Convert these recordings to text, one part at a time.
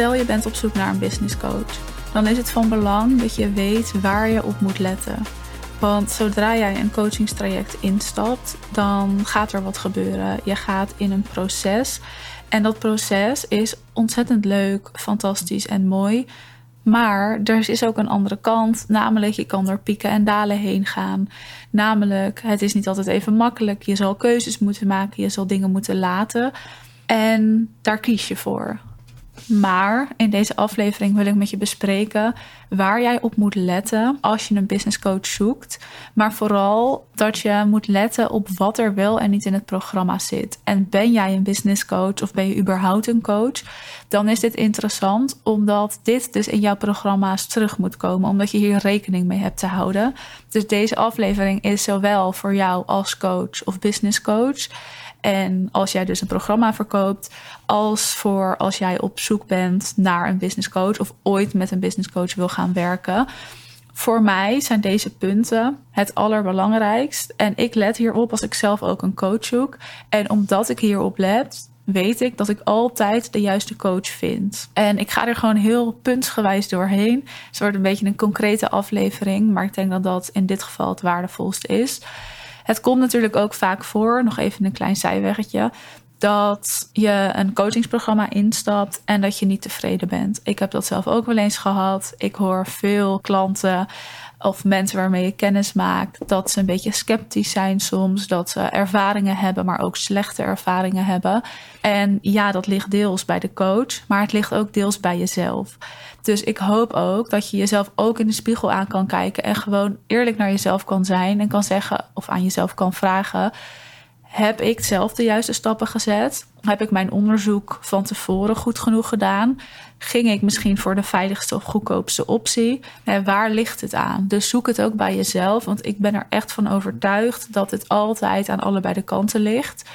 Stel je bent op zoek naar een business coach. Dan is het van belang dat je weet waar je op moet letten. Want zodra jij een coachingstraject instapt, dan gaat er wat gebeuren. Je gaat in een proces. En dat proces is ontzettend leuk, fantastisch en mooi. Maar er is ook een andere kant, namelijk je kan door pieken en dalen heen gaan. Namelijk, het is niet altijd even makkelijk. Je zal keuzes moeten maken, je zal dingen moeten laten. En daar kies je voor. Maar in deze aflevering wil ik met je bespreken waar jij op moet letten als je een business coach zoekt. Maar vooral dat je moet letten op wat er wel en niet in het programma zit. En ben jij een business coach of ben je überhaupt een coach? Dan is dit interessant omdat dit dus in jouw programma's terug moet komen. Omdat je hier rekening mee hebt te houden. Dus deze aflevering is zowel voor jou als coach of business coach. En als jij dus een programma verkoopt, als voor als jij op zoek bent naar een business coach of ooit met een business coach wil gaan werken. Voor mij zijn deze punten het allerbelangrijkst. En ik let hierop als ik zelf ook een coach zoek. En omdat ik hierop let, weet ik dat ik altijd de juiste coach vind. En ik ga er gewoon heel puntsgewijs doorheen. Het wordt een beetje een concrete aflevering, maar ik denk dat dat in dit geval het waardevolste is. Het komt natuurlijk ook vaak voor, nog even een klein zijweggetje, dat je een coachingsprogramma instapt en dat je niet tevreden bent. Ik heb dat zelf ook wel eens gehad. Ik hoor veel klanten of mensen waarmee je kennis maakt, dat ze een beetje sceptisch zijn soms, dat ze ervaringen hebben, maar ook slechte ervaringen hebben. En ja, dat ligt deels bij de coach, maar het ligt ook deels bij jezelf. Dus ik hoop ook dat je jezelf ook in de spiegel aan kan kijken en gewoon eerlijk naar jezelf kan zijn en kan zeggen of aan jezelf kan vragen: heb ik zelf de juiste stappen gezet? Heb ik mijn onderzoek van tevoren goed genoeg gedaan? Ging ik misschien voor de veiligste of goedkoopste optie? En waar ligt het aan? Dus zoek het ook bij jezelf, want ik ben er echt van overtuigd dat het altijd aan allebei de kanten ligt.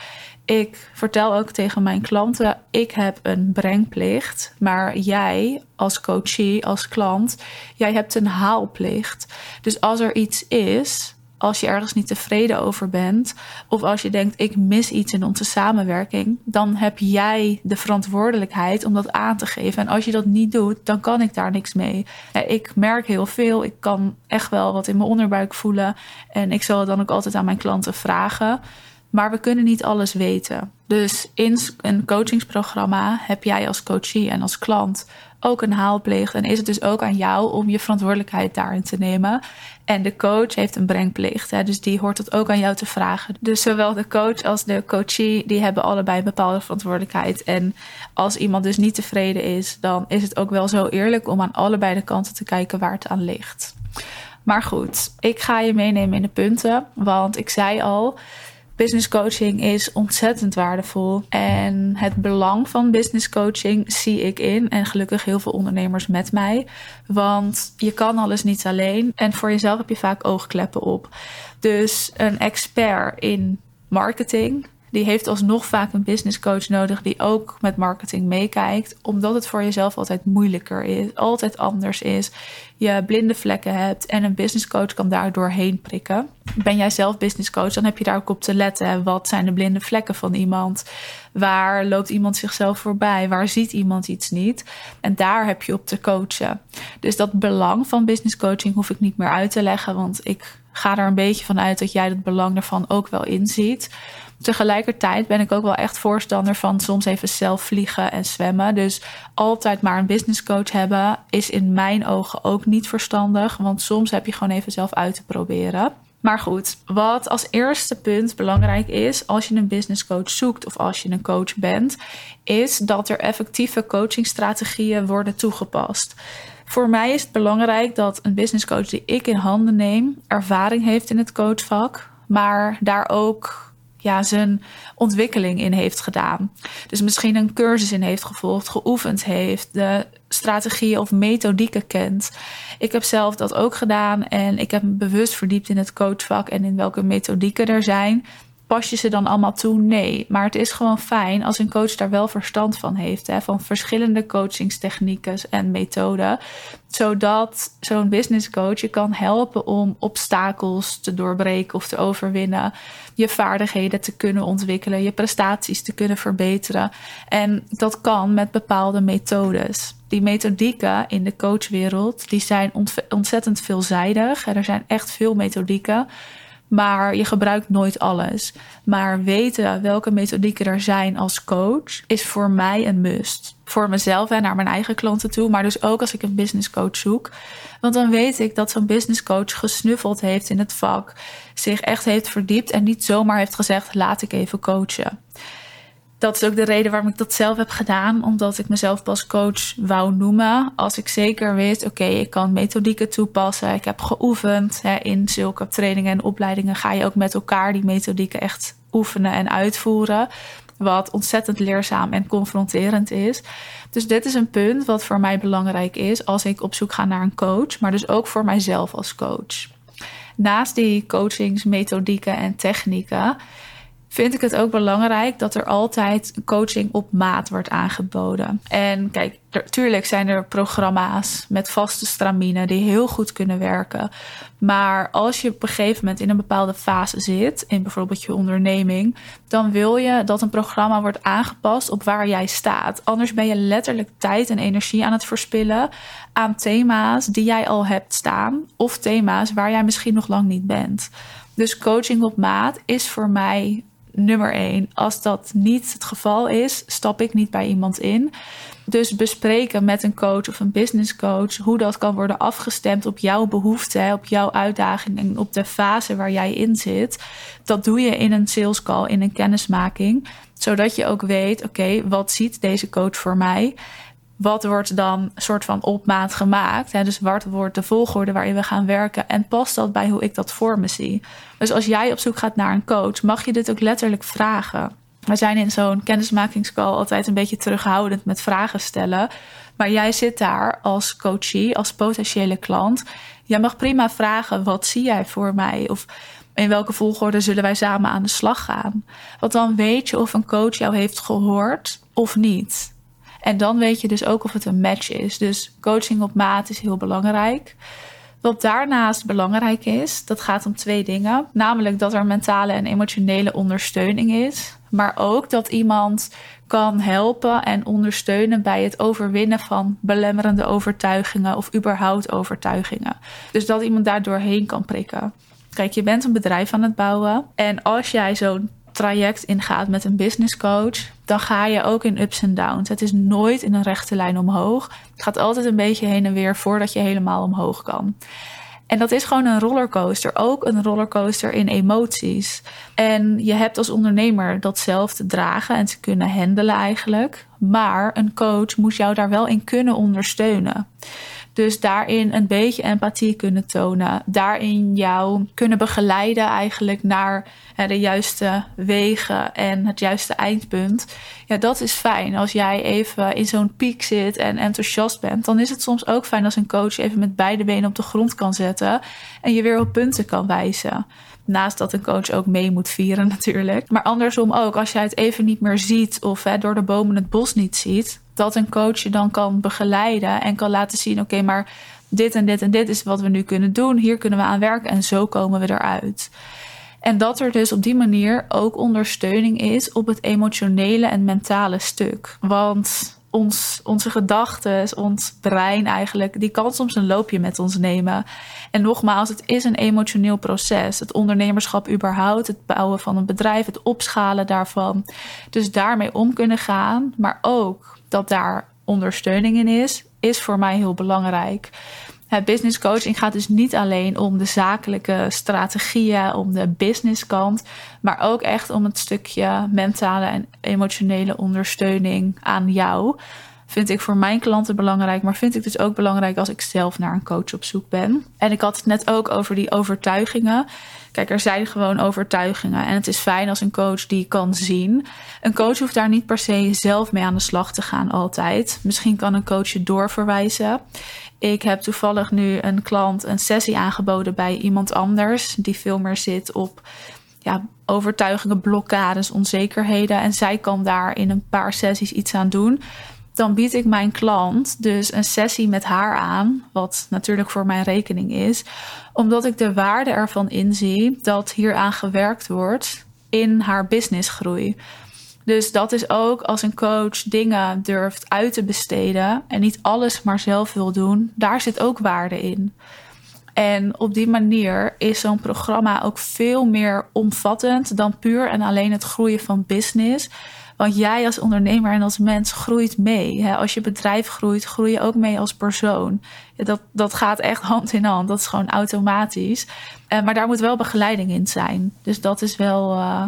Ik vertel ook tegen mijn klanten: ik heb een brengplicht, maar jij als coachie, als klant, jij hebt een haalplicht. Dus als er iets is als je ergens niet tevreden over bent, of als je denkt ik mis iets in onze samenwerking, dan heb jij de verantwoordelijkheid om dat aan te geven. En als je dat niet doet, dan kan ik daar niks mee. Ik merk heel veel, ik kan echt wel wat in mijn onderbuik voelen en ik zal het dan ook altijd aan mijn klanten vragen. Maar we kunnen niet alles weten. Dus in een coachingsprogramma heb jij als coachie en als klant ook een haalplicht. En is het dus ook aan jou om je verantwoordelijkheid daarin te nemen. En de coach heeft een brengplicht. Dus die hoort het ook aan jou te vragen. Dus zowel de coach als de coachie, die hebben allebei een bepaalde verantwoordelijkheid. En als iemand dus niet tevreden is, dan is het ook wel zo eerlijk om aan allebei de kanten te kijken waar het aan ligt. Maar goed, ik ga je meenemen in de punten. Want ik zei al, Business coaching is ontzettend waardevol. En het belang van business coaching zie ik in. En gelukkig heel veel ondernemers met mij. Want je kan alles niet alleen. En voor jezelf heb je vaak oogkleppen op. Dus een expert in marketing die heeft alsnog vaak een business coach nodig die ook met marketing meekijkt, omdat het voor jezelf altijd moeilijker is, altijd anders is. Je blinde vlekken hebt en een business coach kan daar doorheen prikken. Ben jij zelf business coach, dan heb je daar ook op te letten. Wat zijn de blinde vlekken van iemand? Waar loopt iemand zichzelf voorbij? Waar ziet iemand iets niet? En daar heb je op te coachen. Dus dat belang van business coaching hoef ik niet meer uit te leggen, want ik ga er een beetje van uit dat jij het belang daarvan ook wel inziet. Tegelijkertijd ben ik ook wel echt voorstander van soms even zelf vliegen en zwemmen. Dus altijd maar een business coach hebben is in mijn ogen ook niet verstandig. Want soms heb je gewoon even zelf uit te proberen. Maar goed, wat als eerste punt belangrijk is als je een business coach zoekt of als je een coach bent, is dat er effectieve coachingstrategieën worden toegepast. Voor mij is het belangrijk dat een business coach die ik in handen neem ervaring heeft in het coachvak, maar daar ook ja, zijn ontwikkeling in heeft gedaan. Dus misschien een cursus in heeft gevolgd, geoefend heeft, de strategieën of methodieken kent. Ik heb zelf dat ook gedaan en ik heb me bewust verdiept in het coachvak en in welke methodieken er zijn. Pas je ze dan allemaal toe? Nee. Maar het is gewoon fijn als een coach daar wel verstand van heeft. Hè, van verschillende coachingstechnieken en methoden. Zodat zo'n business coach je kan helpen om obstakels te doorbreken of te overwinnen. Je vaardigheden te kunnen ontwikkelen. Je prestaties te kunnen verbeteren. En dat kan met bepaalde methodes. Die methodieken in de coachwereld die zijn ontzettend veelzijdig. Er zijn echt veel methodieken. Maar je gebruikt nooit alles. Maar weten welke methodieken er zijn als coach is voor mij een must. Voor mezelf en naar mijn eigen klanten toe, maar dus ook als ik een business coach zoek. Want dan weet ik dat zo'n business coach gesnuffeld heeft in het vak, zich echt heeft verdiept en niet zomaar heeft gezegd: laat ik even coachen dat is ook de reden waarom ik dat zelf heb gedaan. Omdat ik mezelf pas coach wou noemen. Als ik zeker wist, oké, ik kan methodieken toepassen. Ik heb geoefend. Hè, in zulke trainingen en opleidingen ga je ook met elkaar die methodieken echt oefenen en uitvoeren. Wat ontzettend leerzaam en confronterend is. Dus dit is een punt wat voor mij belangrijk is als ik op zoek ga naar een coach. Maar dus ook voor mijzelf als coach. Naast die coachingsmethodieken en technieken vind ik het ook belangrijk dat er altijd coaching op maat wordt aangeboden. En kijk, natuurlijk zijn er programma's met vaste stramine die heel goed kunnen werken. Maar als je op een gegeven moment in een bepaalde fase zit, in bijvoorbeeld je onderneming, dan wil je dat een programma wordt aangepast op waar jij staat. Anders ben je letterlijk tijd en energie aan het verspillen aan thema's die jij al hebt staan, of thema's waar jij misschien nog lang niet bent. Dus coaching op maat is voor mij nummer één. Als dat niet het geval is, stap ik niet bij iemand in. Dus bespreken met een coach of een business coach hoe dat kan worden afgestemd op jouw behoeften, op jouw uitdaging en op de fase waar jij in zit. Dat doe je in een sales call, in een kennismaking, zodat je ook weet: oké, wat ziet deze coach voor mij? Wat wordt dan soort van op maat gemaakt? Hè? Dus wat wordt de volgorde waarin we gaan werken? En past dat bij hoe ik dat voor me zie? Dus als jij op zoek gaat naar een coach, mag je dit ook letterlijk vragen. We zijn in zo'n kennismakingscall altijd een beetje terughoudend met vragen stellen. Maar jij zit daar als coachie, als potentiële klant. Jij mag prima vragen: wat zie jij voor mij? Of in welke volgorde zullen wij samen aan de slag gaan? Want dan weet je of een coach jou heeft gehoord of niet. En dan weet je dus ook of het een match is. Dus coaching op maat is heel belangrijk. Wat daarnaast belangrijk is, dat gaat om twee dingen. Namelijk dat er mentale en emotionele ondersteuning is. Maar ook dat iemand kan helpen en ondersteunen bij het overwinnen van belemmerende overtuigingen of überhaupt overtuigingen. Dus dat iemand daar doorheen kan prikken. Kijk, je bent een bedrijf aan het bouwen. En als jij zo'n traject ingaat met een business coach, dan ga je ook in ups en downs. Het is nooit in een rechte lijn omhoog. Het gaat altijd een beetje heen en weer voordat je helemaal omhoog kan. En dat is gewoon een rollercoaster. Ook een rollercoaster in emoties. En je hebt als ondernemer dat zelf te dragen en te kunnen handelen eigenlijk. Maar een coach moet jou daar wel in kunnen ondersteunen. Dus daarin een beetje empathie kunnen tonen. Daarin jou kunnen begeleiden eigenlijk naar de juiste wegen en het juiste eindpunt. Ja, dat is fijn. Als jij even in zo'n piek zit en enthousiast bent, dan is het soms ook fijn als een coach even met beide benen op de grond kan zetten en je weer op punten kan wijzen. Naast dat een coach ook mee moet vieren natuurlijk. Maar andersom ook, als jij het even niet meer ziet of hè, door de bomen het bos niet ziet, dat een coach je dan kan begeleiden en kan laten zien: oké, maar dit en dit en dit is wat we nu kunnen doen. Hier kunnen we aan werken en zo komen we eruit. En dat er dus op die manier ook ondersteuning is op het emotionele en mentale stuk. Want ons, onze gedachten, ons brein eigenlijk, die kan soms een loopje met ons nemen. En nogmaals, het is een emotioneel proces. Het ondernemerschap überhaupt, het bouwen van een bedrijf, het opschalen daarvan. Dus daarmee om kunnen gaan, maar ook dat daar ondersteuning in is, is voor mij heel belangrijk. Het business coaching gaat dus niet alleen om de zakelijke strategieën, om de businesskant, maar ook echt om het stukje mentale en emotionele ondersteuning aan jou. Vind ik voor mijn klanten belangrijk, maar vind ik dus ook belangrijk als ik zelf naar een coach op zoek ben. En ik had het net ook over die overtuigingen. Kijk, er zijn gewoon overtuigingen. En het is fijn als een coach die kan zien. Een coach hoeft daar niet per se zelf mee aan de slag te gaan, altijd. Misschien kan een coach je doorverwijzen. Ik heb toevallig nu een klant een sessie aangeboden bij iemand anders, die veel meer zit op ja, overtuigingen, blokkades, onzekerheden. En zij kan daar in een paar sessies iets aan doen. Dan bied ik mijn klant dus een sessie met haar aan, wat natuurlijk voor mijn rekening is, omdat ik de waarde ervan inzie dat hieraan gewerkt wordt in haar businessgroei. Dus dat is ook als een coach dingen durft uit te besteden en niet alles maar zelf wil doen, daar zit ook waarde in. En op die manier is zo'n programma ook veel meer omvattend dan puur en alleen het groeien van business. Want jij als ondernemer en als mens groeit mee. Als je bedrijf groeit, groei je ook mee als persoon. Dat, dat gaat echt hand in hand. Dat is gewoon automatisch. Eh, maar daar moet wel begeleiding in zijn. Dus dat is wel uh,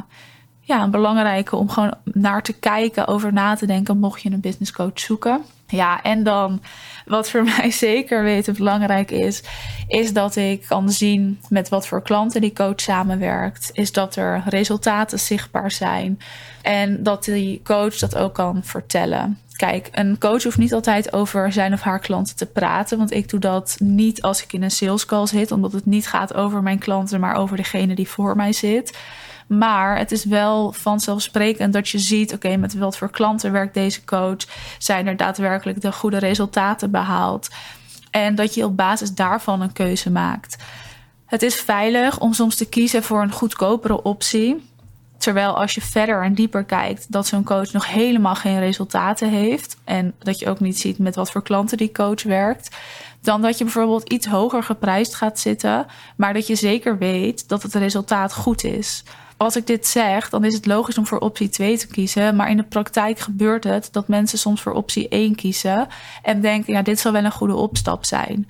ja, een belangrijke om gewoon naar te kijken, over na te denken, mocht je een business coach zoeken. Ja, en dan wat voor mij zeker weten belangrijk is, is dat ik kan zien met wat voor klanten die coach samenwerkt. Is dat er resultaten zichtbaar zijn en dat die coach dat ook kan vertellen. Kijk, een coach hoeft niet altijd over zijn of haar klanten te praten. Want ik doe dat niet als ik in een sales call zit, omdat het niet gaat over mijn klanten, maar over degene die voor mij zit. Maar het is wel vanzelfsprekend dat je ziet: oké, met wat voor klanten werkt deze coach? Zijn er daadwerkelijk de goede resultaten behaald? En dat je op basis daarvan een keuze maakt. Het is veilig om soms te kiezen voor een goedkopere optie. Terwijl als je verder en dieper kijkt, dat zo'n coach nog helemaal geen resultaten heeft. En dat je ook niet ziet met wat voor klanten die coach werkt. Dan dat je bijvoorbeeld iets hoger geprijsd gaat zitten, maar dat je zeker weet dat het resultaat goed is als ik dit zeg, dan is het logisch om voor optie 2 te kiezen. Maar in de praktijk gebeurt het dat mensen soms voor optie 1 kiezen. En denken, ja, dit zal wel een goede opstap zijn.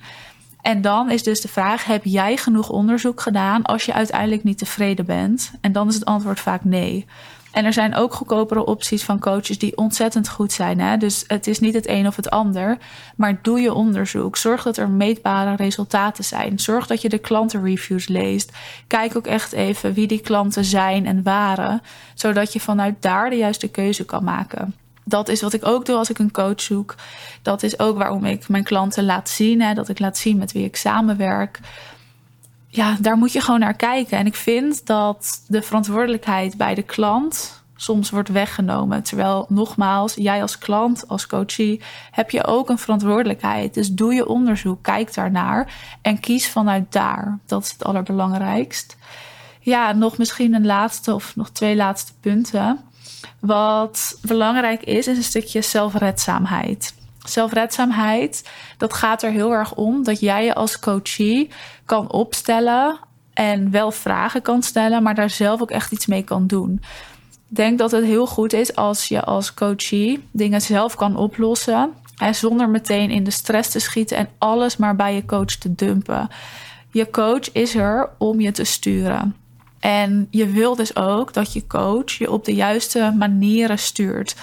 En dan is dus de vraag: heb jij genoeg onderzoek gedaan als je uiteindelijk niet tevreden bent? En dan is het antwoord vaak nee. En er zijn ook goedkopere opties van coaches die ontzettend goed zijn. Hè? Dus het is niet het een of het ander. Maar doe je onderzoek. Zorg dat er meetbare resultaten zijn. Zorg dat je de klantenreviews leest. Kijk ook echt even wie die klanten zijn en waren. Zodat je vanuit daar de juiste keuze kan maken. Dat is wat ik ook doe als ik een coach zoek. Dat is ook waarom ik mijn klanten laat zien. Hè? Dat ik laat zien met wie ik samenwerk ja, daar moet je gewoon naar kijken. En ik vind dat de verantwoordelijkheid bij de klant soms wordt weggenomen. Terwijl, nogmaals, jij als klant, als coachie, heb je ook een verantwoordelijkheid. Dus doe je onderzoek, kijk daarnaar en kies vanuit daar. Dat is het allerbelangrijkst. Ja, nog misschien een laatste of nog twee laatste punten. Wat belangrijk is, is een stukje zelfredzaamheid. Zelfredzaamheid, dat gaat er heel erg om dat jij je als coachie kan opstellen en wel vragen kan stellen, maar daar zelf ook echt iets mee kan doen. Ik denk dat het heel goed is als je als coachie dingen zelf kan oplossen. En zonder meteen in de stress te schieten en alles maar bij je coach te dumpen. Je coach is er om je te sturen. En je wil dus ook dat je coach je op de juiste manieren stuurt.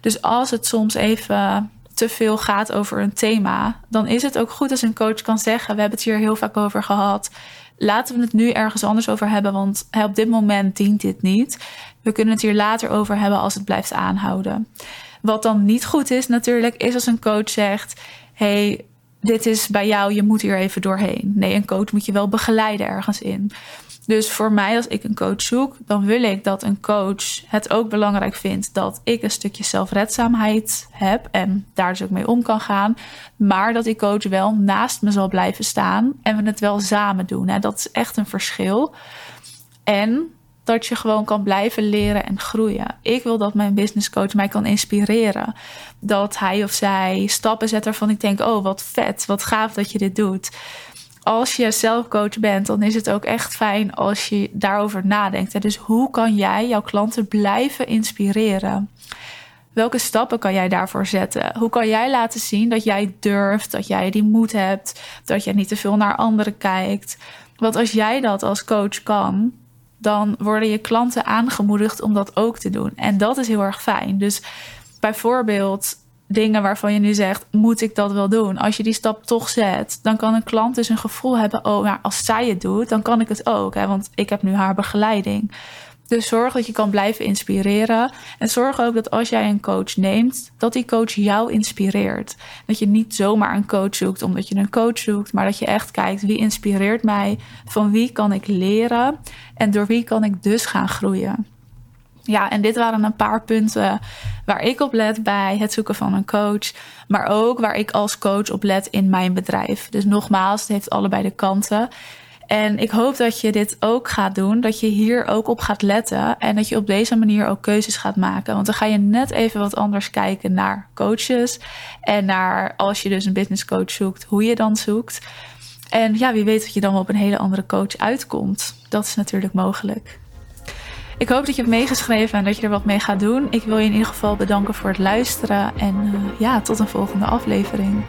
Dus als het soms even te veel gaat over een thema, dan is het ook goed als een coach kan zeggen: We hebben het hier heel vaak over gehad. Laten we het nu ergens anders over hebben, want op dit moment dient dit niet. We kunnen het hier later over hebben als het blijft aanhouden. Wat dan niet goed is, natuurlijk, is als een coach zegt: Hey, dit is bij jou, je moet hier even doorheen. Nee, een coach moet je wel begeleiden ergens in. Dus voor mij, als ik een coach zoek, dan wil ik dat een coach het ook belangrijk vindt dat ik een stukje zelfredzaamheid heb en daar dus ook mee om kan gaan. Maar dat die coach wel naast me zal blijven staan en we het wel samen doen. Dat is echt een verschil. En dat je gewoon kan blijven leren en groeien. Ik wil dat mijn business coach mij kan inspireren. Dat hij of zij stappen zet waarvan ik denk: oh, wat vet, wat gaaf dat je dit doet als je zelf coach bent, dan is het ook echt fijn als je daarover nadenkt. Dus hoe kan jij jouw klanten blijven inspireren? Welke stappen kan jij daarvoor zetten? Hoe kan jij laten zien dat jij durft, dat jij die moed hebt, dat je niet te veel naar anderen kijkt? Want als jij dat als coach kan, dan worden je klanten aangemoedigd om dat ook te doen. En dat is heel erg fijn. Dus bijvoorbeeld dingen waarvan je nu zegt, moet ik dat wel doen? Als je die stap toch zet, dan kan een klant dus een gevoel hebben, oh, maar als zij het doet, dan kan ik het ook. Hè? Want ik heb nu haar begeleiding. Dus zorg dat je kan blijven inspireren. En zorg ook dat als jij een coach neemt, dat die coach jou inspireert. Dat je niet zomaar een coach zoekt omdat je een coach zoekt, maar dat je echt kijkt wie inspireert mij, van wie kan ik leren en door wie kan ik dus gaan groeien. Ja, en dit waren een paar punten waar ik op let bij het zoeken van een coach. Maar ook waar ik als coach op let in mijn bedrijf. Dus nogmaals, het heeft allebei de kanten. En ik hoop dat je dit ook gaat doen. Dat je hier ook op gaat letten. En dat je op deze manier ook keuzes gaat maken. Want dan ga je net even wat anders kijken naar coaches. En naar als je dus een business coach zoekt, hoe je dan zoekt. En ja, wie weet dat je dan op een hele andere coach uitkomt. Dat is natuurlijk mogelijk. Ik hoop dat je hebt meegeschreven en dat je er wat mee gaat doen. Ik wil je in ieder geval bedanken voor het luisteren. En uh, ja, tot een volgende aflevering.